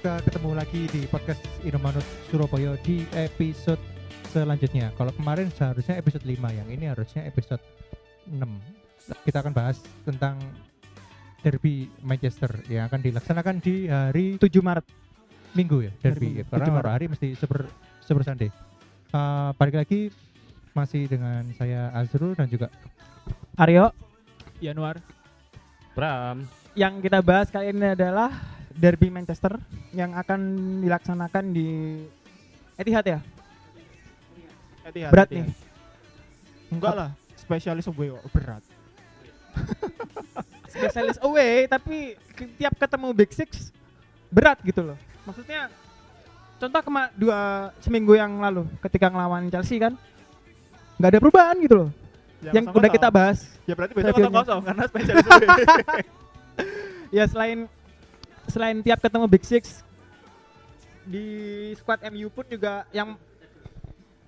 kita ketemu lagi di podcast Inomanut Surabaya di episode selanjutnya. Kalau kemarin seharusnya episode 5, yang ini harusnya episode 6. Kita akan bahas tentang derby Manchester yang akan dilaksanakan di hari 7 Maret. Minggu ya, derby. Hari Minggu, Karena 7 Maret. hari mesti super super Sunday. Uh, balik lagi masih dengan saya Azrul dan juga Aryo, Januar. Bram. yang kita bahas kali ini adalah Derby Manchester yang akan dilaksanakan di Etihad ya. Etihad, Berat Etihad. nih. Enggak lah, spesialis away kok berat. Spesialis away tapi tiap ketemu Big Six berat gitu loh. Maksudnya contoh kema dua seminggu yang lalu ketika ngelawan Chelsea kan nggak ada perubahan gitu loh. Ya, yang kosong-kosong. udah kita bahas. Ya berarti besok Reviewnya. kosong kosong karena spesialis away. Ya selain selain tiap ketemu Big Six di squad MU pun juga yang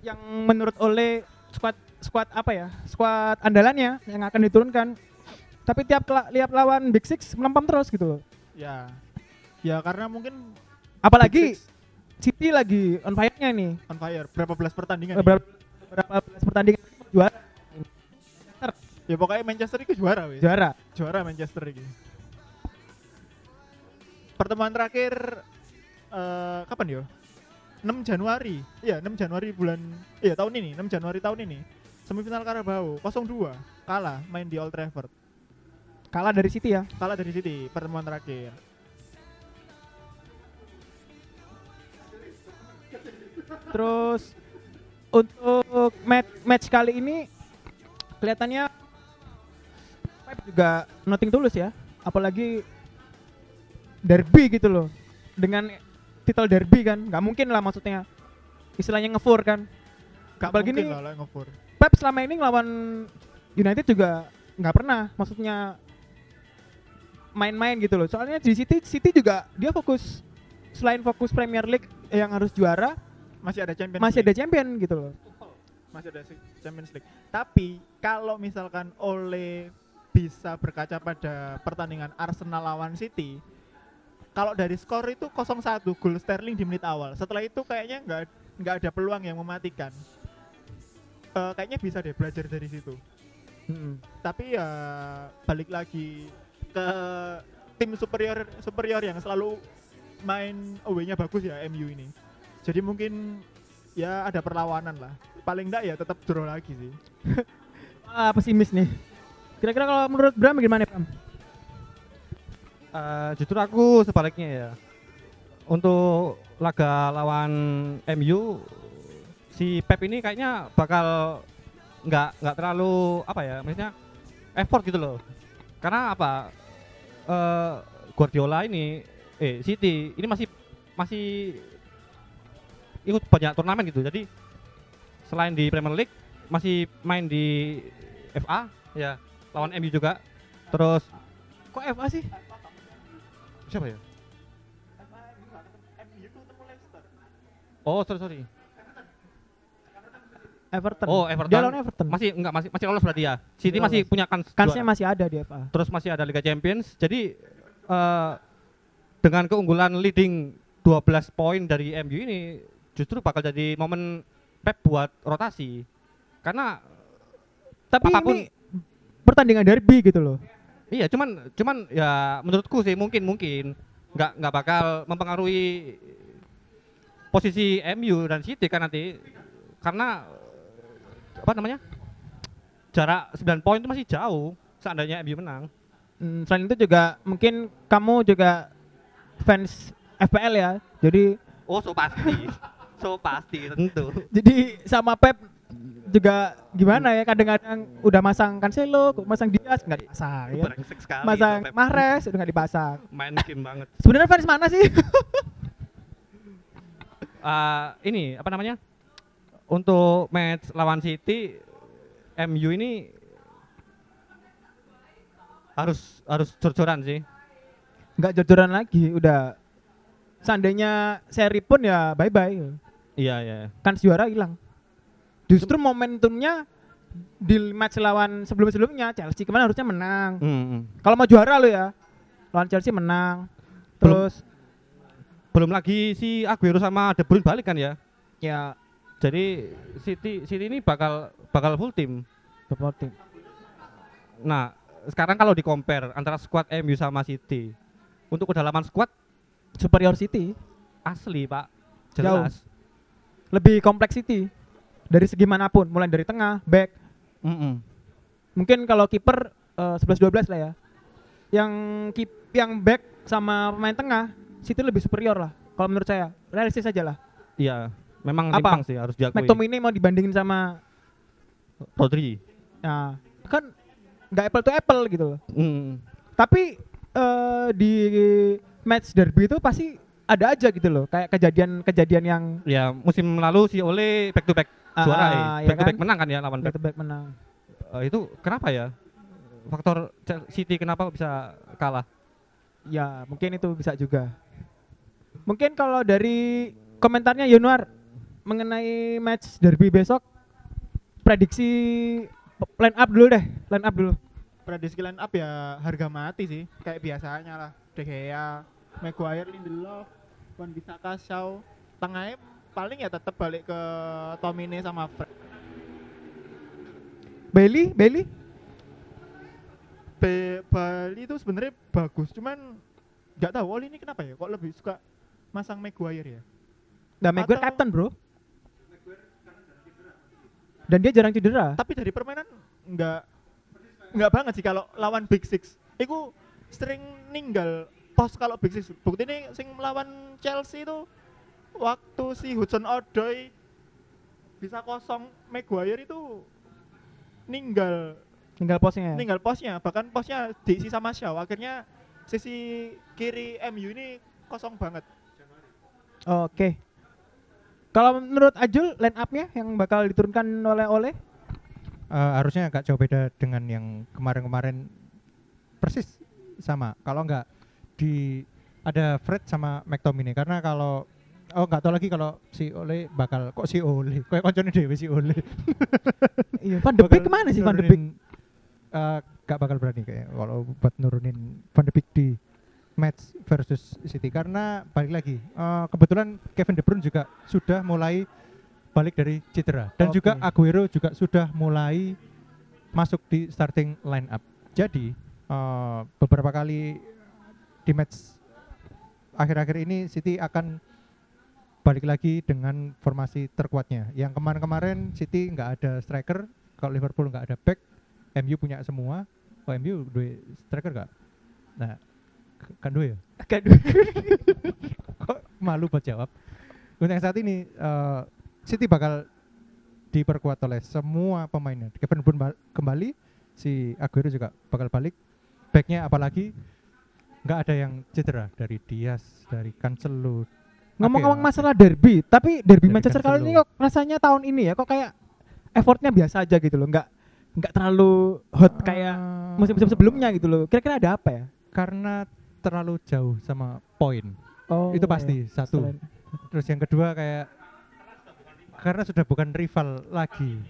yang menurut Ole squad squad apa ya squad andalannya yang akan diturunkan tapi tiap lihat lawan Big Six melempem terus gitu loh ya. Ya karena mungkin apalagi City lagi on fire-nya nih on fire. Berapa belas pertandingan? nih? beberapa beberapa belas pertandingan juara Ya pokoknya Manchester itu juara wes. juara Juara Manchester ini. Pertemuan terakhir eh kapan yo? 6 Januari. Iya, 6 Januari bulan iya tahun ini, 6 Januari tahun ini. Semifinal Carabao 0-2 kalah main di Old Trafford. kalah dari City ya Kalah dari City pertemuan terakhir. Terus untuk match match kali ini kelihatannya Pep juga nothing tulus ya, apalagi derby gitu loh. Dengan titel derby kan, nggak mungkin lah maksudnya istilahnya ngefur kan. Gak Apalagi nih- ngefur. Pep selama ini ngelawan United juga nggak pernah, maksudnya main-main gitu loh. Soalnya di City City juga dia fokus selain fokus Premier League yang harus juara, Masih ada Champions masih League. ada champion gitu loh. masih ada Champions League. Tapi kalau misalkan oleh bisa berkaca pada pertandingan Arsenal lawan City, kalau dari skor itu 0-1 gol Sterling di menit awal. Setelah itu kayaknya nggak nggak ada peluang yang mematikan. Eh, kayaknya bisa deh belajar dari situ. Tapi ya balik lagi ke tim superior superior yang selalu main away-nya bagus ya MU ini. Jadi mungkin ya ada perlawanan lah. Paling enggak ya tetap draw lagi sih. Ah, pesimis nih. Kira-kira kalau menurut Bram gimana Bram? Eh, justru aku sebaliknya ya. Untuk laga lawan MU si Pep ini kayaknya bakal nggak nggak terlalu apa ya maksudnya effort gitu loh. Karena apa? eh Guardiola ini eh City ini masih masih ikut banyak turnamen gitu. Jadi selain di Premier League masih main di FA ya lawan MU juga. Terus Kok FA sih? Siapa ya? Oh, sorry sorry. Everton. Oh, Everton. Dia lawan Everton. Masih enggak masih masih lolos berarti ya. City Masih masih lolos. punya kans Kansnya juara. masih ada di FA. Terus masih ada Liga Champions. Jadi eh dengan keunggulan leading 12 poin dari MU ini justru bakal jadi momen Pep buat rotasi. Karena Tapi Apapun- ini pertandingan derby gitu loh. Iya cuman cuman ya menurutku sih mungkin mungkin. Nggak nggak bakal mempengaruhi posisi MU dan City kan nanti. Karena apa namanya jarak 9 poin itu masih jauh seandainya MU menang. Hmm, selain itu juga mungkin kamu juga fans FPL ya. Jadi oh so pasti. So pasti tentu. Jadi sama Pep juga gimana ya kadang-kadang udah masang Cancelo, masang Diaz nggak dipasang ya. sekali Masang itu. Mahrez udah nggak dipasang. main game banget Sebenarnya fans mana sih? Ah, ini apa namanya untuk match lawan City MU ini harus harus jor-joran sih nggak jor-joran lagi, udah seandainya seri pun ya bye-bye. iya iya Kan juara hilang. Justru momentumnya di match lawan sebelum-sebelumnya Chelsea kemarin harusnya menang. Hmm, hmm. Kalau mau juara lo ya, lawan Chelsea menang. Belum- Terus belum lagi si Aguero sama De Bruyne balik kan ya. Ya, Jadi City City ini bakal bakal full tim. supporting. Nah, sekarang kalau di compare antara squad MU sama City, untuk kedalaman squad Superior City asli pak, Jauh. jelas. lebih kompleks City dari segi mana pun, mulai dari tengah, back. Mm-mm. Mungkin kalau kiper eh, 11-12 lah ya. Yang kip yang back sama pemain tengah, City lebih superior lah. Kalau menurut saya, realistis aja lah. Iya, memang Apa? timpang sih harus diakui. McTominay mau dibandingin sama Rodri. Nah, kan nggak apple to apple gitu loh. Mm. Tapi eh, di match derby itu pasti ada aja gitu loh, kayak kejadian-kejadian yang Ya, musim lalu si Ole back to back Ah, juara eh. ya Back to back kan? menang kan ya lawan back to back menang. Eh, itu kenapa ya? Faktor City kenapa bisa kalah? Ya, mungkin itu bisa juga. Mungkin kalau dari komentarnya Yanuar mengenai match derby besok prediksi line up dulu deh, line up dulu. prediksi line up ya harga mati sih kayak biasanya lah De Gea Maguire Lindelof Wan Bissaka Shaw tengahnya paling ya tetap balik ke Tomine sama Fred. Bailey, Bailey? Be- Bali itu sebenarnya bagus cuman nggak tahu Oli ini kenapa ya? Kok lebih suka masang Maguire ya? Nah, Maguire Atau- captain, Bro. Dan dia jarang cedera. tapi dari permainan nggak nggak banget sih kalau lawan Big Six. Itu sering ninggal. Pos kalau Big Six bukti ini sing melawan Chelsea itu waktu si Hudson Odoi bisa kosong Maguire itu ninggal. Tinggal posnya. ninggal posnya bahkan posnya diisi sama Shaw akhirnya sisi kiri MU ini kosong banget. Oke. Kalau menurut Ajul line up-nya yang bakal diturunkan oleh Oleh Eh, harusnya agak jauh beda dengan yang kemarin-kemarin. Persis sama. Kalau enggak di ada Fred sama McTominay. Karena kalau oh nggak tahu lagi kalau si Ole bakal kok si Ole? Kayak koncone dewe si Ole. Iya, Van de Beek ke mana sih Van de Beek? nurunin, eh, nggak bakal berani kayak kalau buat nurunin Van de Beek di match versus City. Karena balik lagi eh, kebetulan Kevin De Bruyne juga sudah mulai balik dari cedera. Dan Oke. juga Aguero juga sudah mulai masuk di starting line up jadi eh, beberapa kali di match akhir-akhir ini City akan balik lagi dengan formasi terkuatnya. Yang kemarin-kemarin City nggak ada striker kalau Liverpool nggak ada back MU punya semua. Oh MU dua striker nggak? Nah kan dua ya? Kok malu buat jawab? Untuk yang saat ini eh, City bakal diperkuat oleh semua pemainnya Kevin ba- kembali si Aguero juga bakal balik. Backnya apalagi nggak ada yang cedera dari Diaz dari Cancelo Ngomong-ngomong Oke, masalah derby, tapi derby Derby Manchester kali ini kok rasanya tahun ini ya kok kayak effortnya biasa aja gitu loh, nggak nggak terlalu hot kayak musim-musim sebelumnya gitu loh. Kira-kira ada apa ya? karena terlalu jauh sama poin. Oh, itu pasti satu. Selain- terus yang kedua kayak karena sudah bukan rival lagi.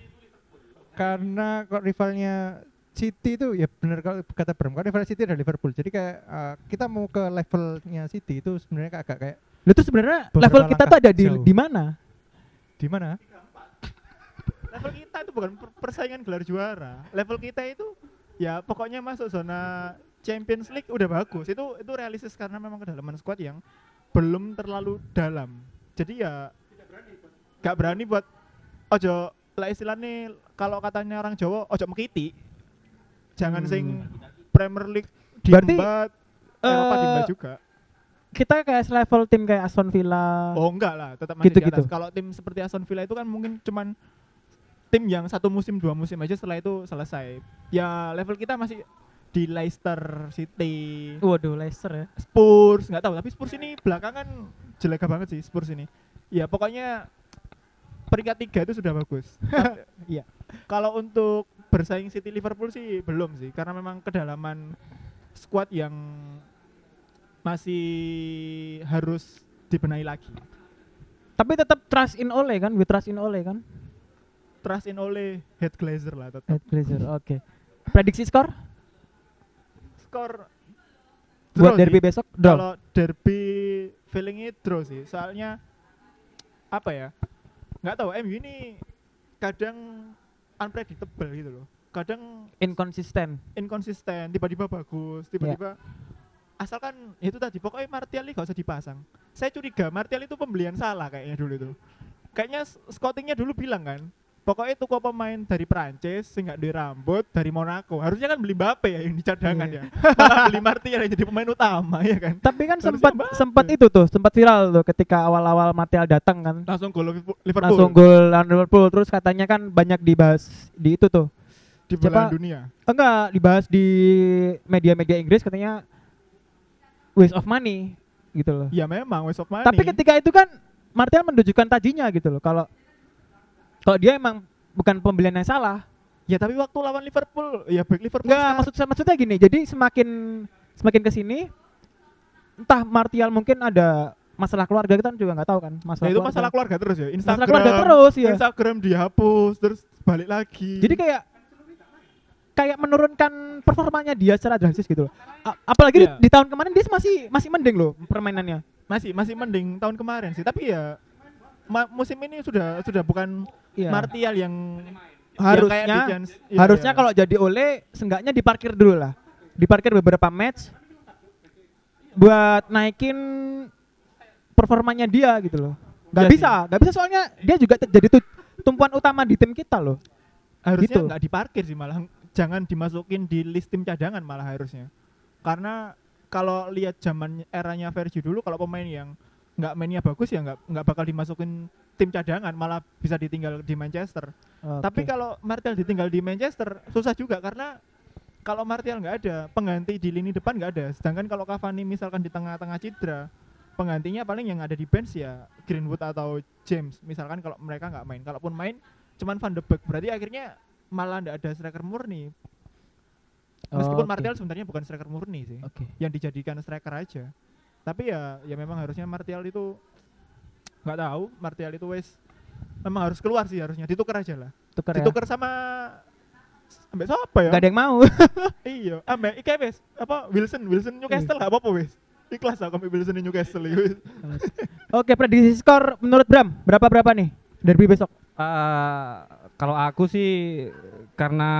Karena kok rivalnya City itu ya benar kalau kata Bram kalau rival City adalah Liverpool. Jadi kayak eh, kita mau ke levelnya City itu sebenarnya agak kayak Lu tuh sebenarnya level kita tuh ada di jauh. di mana? di mana level kita itu bukan per- persaingan gelar juara level kita itu ya pokoknya masuk zona Champions League udah bagus itu itu realistis karena memang kedalaman squad yang belum terlalu dalam jadi ya gak berani buat ojo lah istilahnya kalau katanya orang Jawa ojo mekiti jangan Hmm. sing Premier League Berarti, diembat Eropa eh, diembat juga Kita kayak level tim kayak Aston Villa. Oh enggak lah, tetap masih Gitu-gitu. di atas. Kalau tim seperti Aston Villa itu kan mungkin cuman tim yang satu musim dua musim aja setelah itu selesai. Ya level kita masih di Leicester City, Waduh, Leicester ya. Spurs nggak tahu. Tapi Spurs ini belakangan jelek banget sih Spurs ini. Ya pokoknya peringkat tiga itu sudah bagus. Iya. Kalau untuk bersaing City Liverpool sih belum sih, karena memang kedalaman squad yang masih harus dibenahi lagi. Tapi tetap trust in Ole kan? We trust in Ole kan? Trust in oleh head glazer lah tetap. Head Glazer. Oke. Prediksi skor skor buat derby sih. besok? Draw. Kalau derby feelingnya draw sih. Soalnya apa ya? Nggak tahu MU ini kadang unpredictable gitu loh. Kadang Inkonsisten. inkonsisten, tiba-tiba bagus, tiba-tiba asalkan itu tadi pokoknya Martial ini gak usah dipasang. Saya curiga Martial itu pembelian salah kayaknya dulu itu. Kayaknya scoutingnya dulu bilang kan, pokoknya tuh pemain dari Prancis sing gak duwe rambut dari Monaco. Harusnya kan beli Mbappe ya yang di cadangan Iya. ya. Malah beli Martial yang jadi pemain utama ya kan. Tapi kan sempat sempat itu tuh, sempat viral tuh ketika awal-awal Martial datang kan. Langsung gol Liverpool- Langsung gol Liverpool terus katanya kan banyak dibahas di itu tuh. di belahan dunia. Enggak, dibahas di media-media Inggris katanya waste of money gitu loh. Ya memang waste of money. Tapi ketika itu kan Martial menunjukkan tajinya gitu loh. Kalau kalau dia emang bukan pembelian yang salah. ya tapi waktu lawan Liverpool ya back Liverpool Enggak, maksud maksudnya gini. Jadi semakin semakin ke sini entah Martial mungkin ada masalah keluarga kita juga nggak tahu kan masalah Nah, itu keluarga. masalah keluarga terus ya. Instagram, masalah keluarga terus ya. Instagram dihapus terus balik lagi. Jadi kayak kayak menurunkan performanya dia secara drastis gitu loh. A- apalagi di- Iya. di, tahun kemarin dia masih masih mending loh permainannya. masih masih mending tahun kemarin sih. Tapi ya ma- musim ini sudah sudah bukan Iya. Martial yang harusnya yang iya, harusnya kalau jadi oleh seenggaknya diparkir dulu lah. Diparkir beberapa match buat naikin performanya dia gitu loh. Gak Iya bisa, gak bisa soalnya dia juga jadi tu- tumpuan utama di tim kita loh. harusnya gitu. nggak diparkir sih malah jangan dimasukin di list tim cadangan malah harusnya. Karena kalau lihat zaman eranya Vergi dulu kalau pemain yang nggak mainnya bagus ya nggak nggak bakal dimasukin tim cadangan malah bisa ditinggal di Manchester. Tapi kalau Martial ditinggal di Manchester susah juga karena kalau Martial nggak ada pengganti di lini depan nggak ada. Sedangkan kalau Cavani misalkan di tengah-tengah cedera penggantinya paling yang ada di bench ya Greenwood atau James. Misalkan kalau mereka nggak main, kalaupun main cuman Van de Beek berarti akhirnya malah nggak ada striker murni. Meskipun Oke. Martial sebenarnya bukan striker murni sih, Oke. yang dijadikan striker aja. Tapi ya ya memang harusnya Martial itu nggak tahu Martial itu wes memang harus keluar sih harusnya ditukar aja lah Tuker ya. ditukar sama ambek siapa ya? Gak ada yang mau. iya, ambek iki wes apa Wilson, Wilson Newcastle lah apa wes. Ikhlas aku ambek Wilson di Newcastle iki. Oke, prediksi skor menurut Bram berapa berapa nih derby besok? Eh, kalau aku sih karena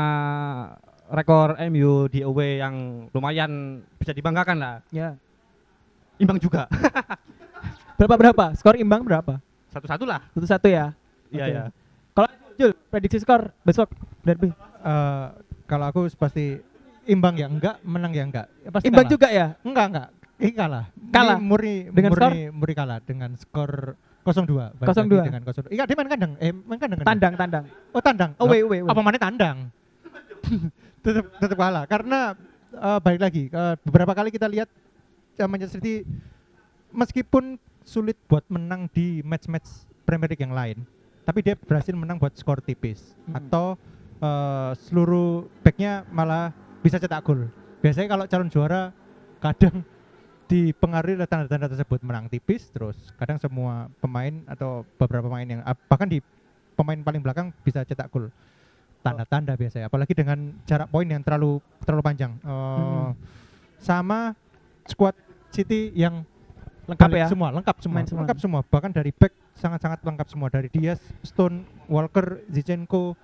rekor MU di away yang lumayan bisa dibanggakan lah. Ya. Imbang juga. Berapa berapa? Skor imbang berapa? Satu-satu lah. Satu satu ya. Iya Oke. ya. Kalau Jul, prediksi skor besok derby. Eh, kalau aku pasti imbang ya enggak, menang ya enggak. Ya, pasti Imbang kalah. juga ya? Enggak, enggak. Ini kalah. Kalah? Ini murni Dengan murni, murni kalah dengan skor 0-2. Balik 0-2. lagi Dengan 0 Iya, dia main kandang. Eh, main kandang. kan? Tandang tandang. Oh, tandang. Away away. away. Apa mana tandang? tetap tetap kalah karena eh, balik lagi eh, beberapa kali kita lihat eh, Manchester City meskipun sulit buat menang di match-match Premier League yang lain, tapi dia berhasil menang buat skor tipis Hmm. atau eh, seluruh backnya malah bisa cetak gol. Biasanya kalau calon juara kadang dipengaruhi oleh tanda-tanda tersebut. Menang tipis terus kadang semua pemain atau beberapa pemain yang ah, bahkan di pemain paling belakang bisa cetak gol. Tanda-tanda biasanya apalagi dengan jarak poin yang terlalu terlalu panjang. Eh, Mhm. sama squad City yang Lengkap ya. semua lengkap semua Main semua. lengkap semua. Bahkan dari back sangat-sangat lengkap semua. Dari Diaz Stone Walker Zinchenko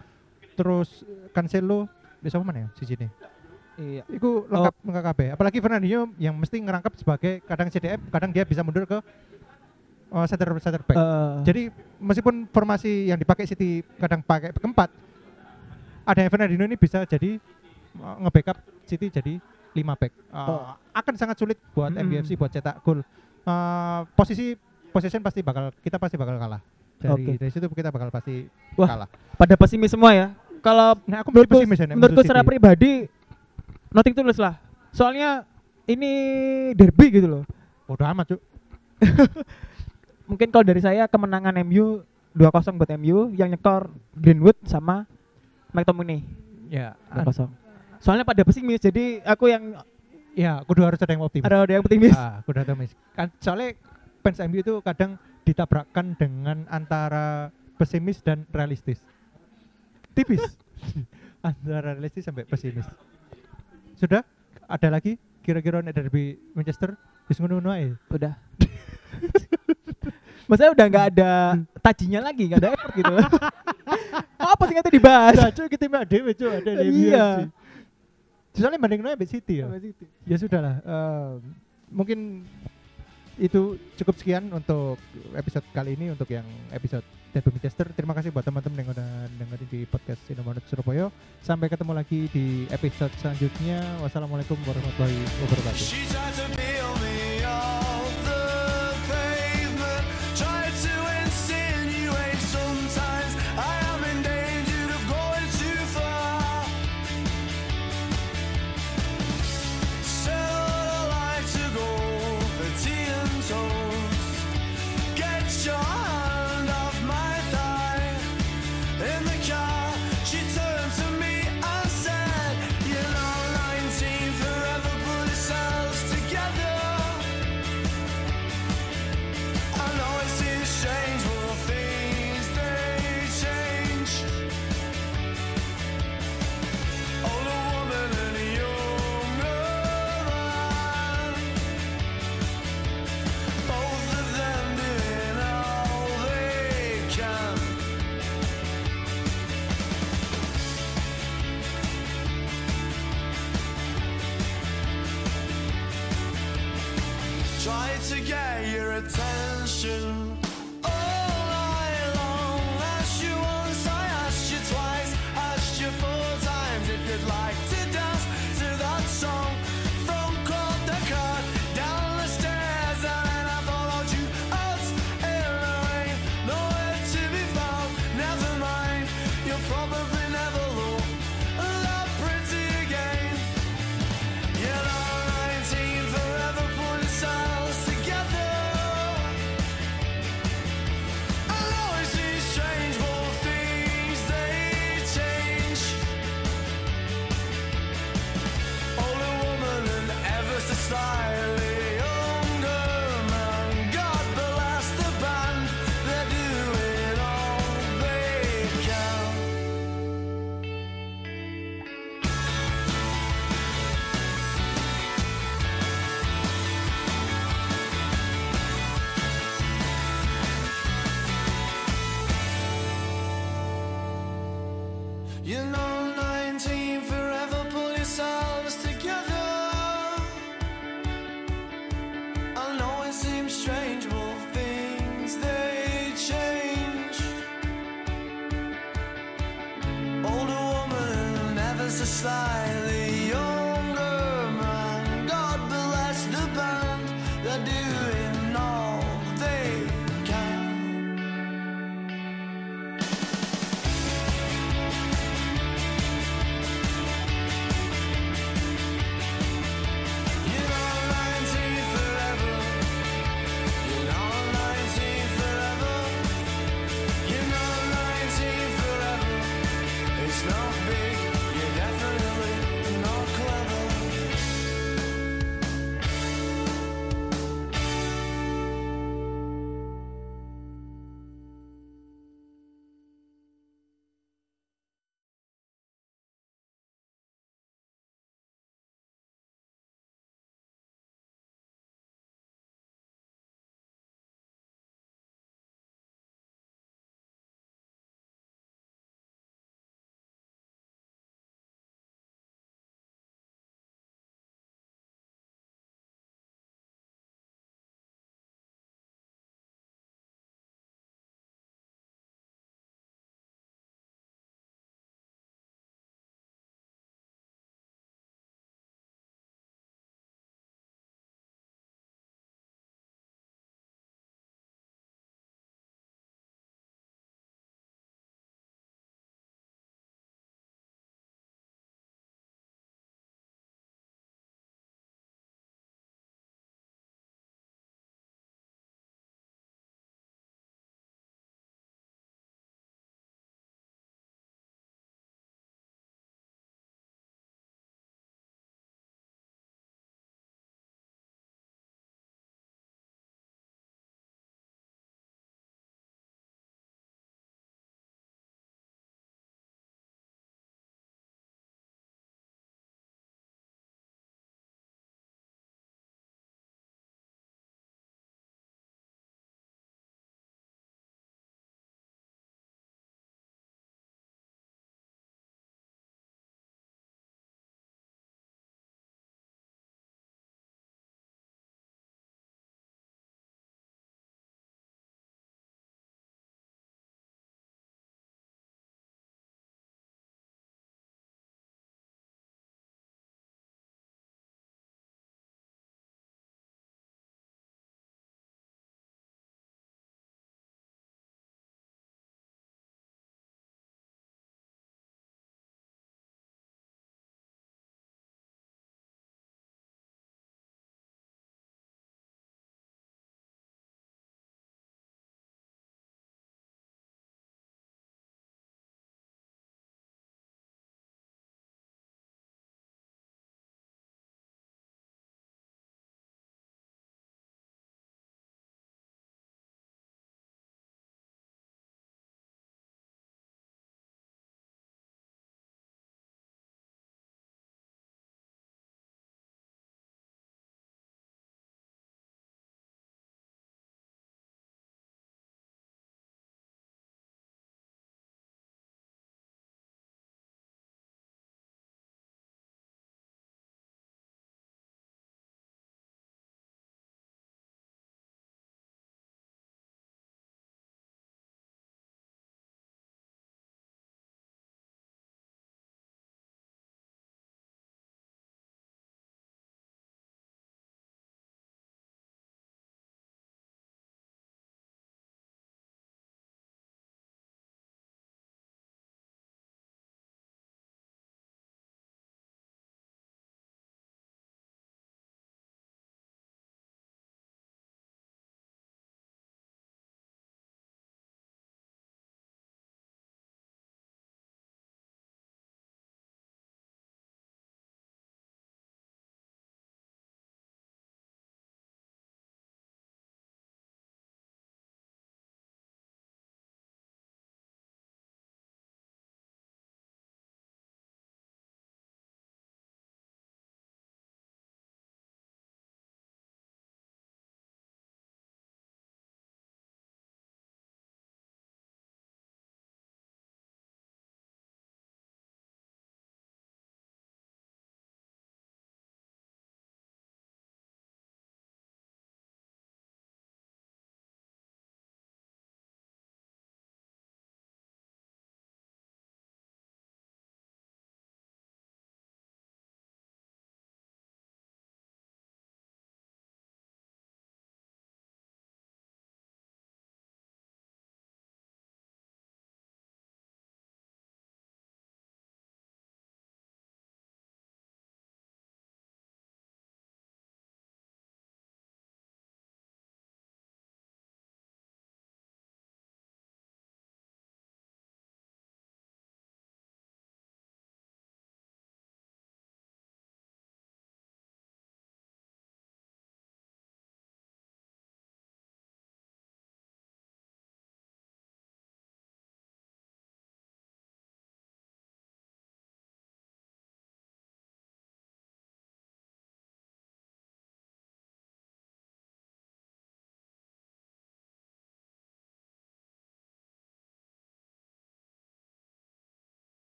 terus Cancelo. Bisa mana ya di sini Iya. Iku lengkap lengkap kabeh. Apalagi Fernandinho yang mesti ngerangkap sebagai kadang CDM, kadang dia bisa mundur ke uh, center center back. Eh, Jadi meskipun formasi yang dipakai City kadang pakai keempat, ada Fernandinho ini bisa jadi uh, nge-backup City jadi 5 back. Uh, Oh. Akan sangat sulit buat Mm-mm. MUFC buat cetak gol. Uh, posisi possession pasti bakal kita pasti bakal kalah. Dari Oke. dari situ kita bakal pasti Wah. kalah. pada pesimis semua ya. Kalau Nah, aku menurutku, pesimis ya, menurutku secara pribadi nothing tulus lah. Soalnya ini derby gitu loh. Bodoh amat, Cuk. Mungkin kalau dari saya kemenangan MU 2-0 buat MU yang nyetor Greenwood sama McTominay Ya, 2-0. Soalnya pada pesimis jadi aku yang ya, kudu harus ada yang optimis. ada ada yang optimis. Ah, kuda optimis. Kan soalnya fans MU itu kadang ditabrakkan dengan antara pesimis dan realistis. Tipis. antara realistis sampai pesimis. Sudah? Ada lagi? Kira-kira ada derby Manchester? Wis ngono Udah. Maksudnya udah nggak ada tajinya lagi, nggak ada effort gitu. Apa sih nggak dibahas? Nah, cuy, kita mah ada cuy, ada di Iya. Soalnya ambil City ya. City. Ya sudah lah. Uh, eh, mungkin itu cukup sekian untuk episode kali ini untuk yang episode dan Bumi Chester. Terima kasih buat teman-teman yang udah dengerin di podcast Indomaret Surabaya. Sampai ketemu lagi di episode selanjutnya. Wassalamualaikum warahmatullahi wabarakatuh. try to get your attention.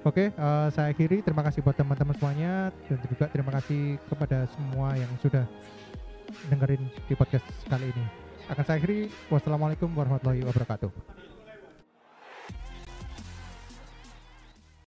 Oke, eh, saya akhiri. Terima kasih buat teman-teman semuanya dan juga terima kasih kepada semua yang sudah dengerin di podcast kali ini. Akan saya akhiri. Wassalamualaikum warahmatullahi wabarakatuh.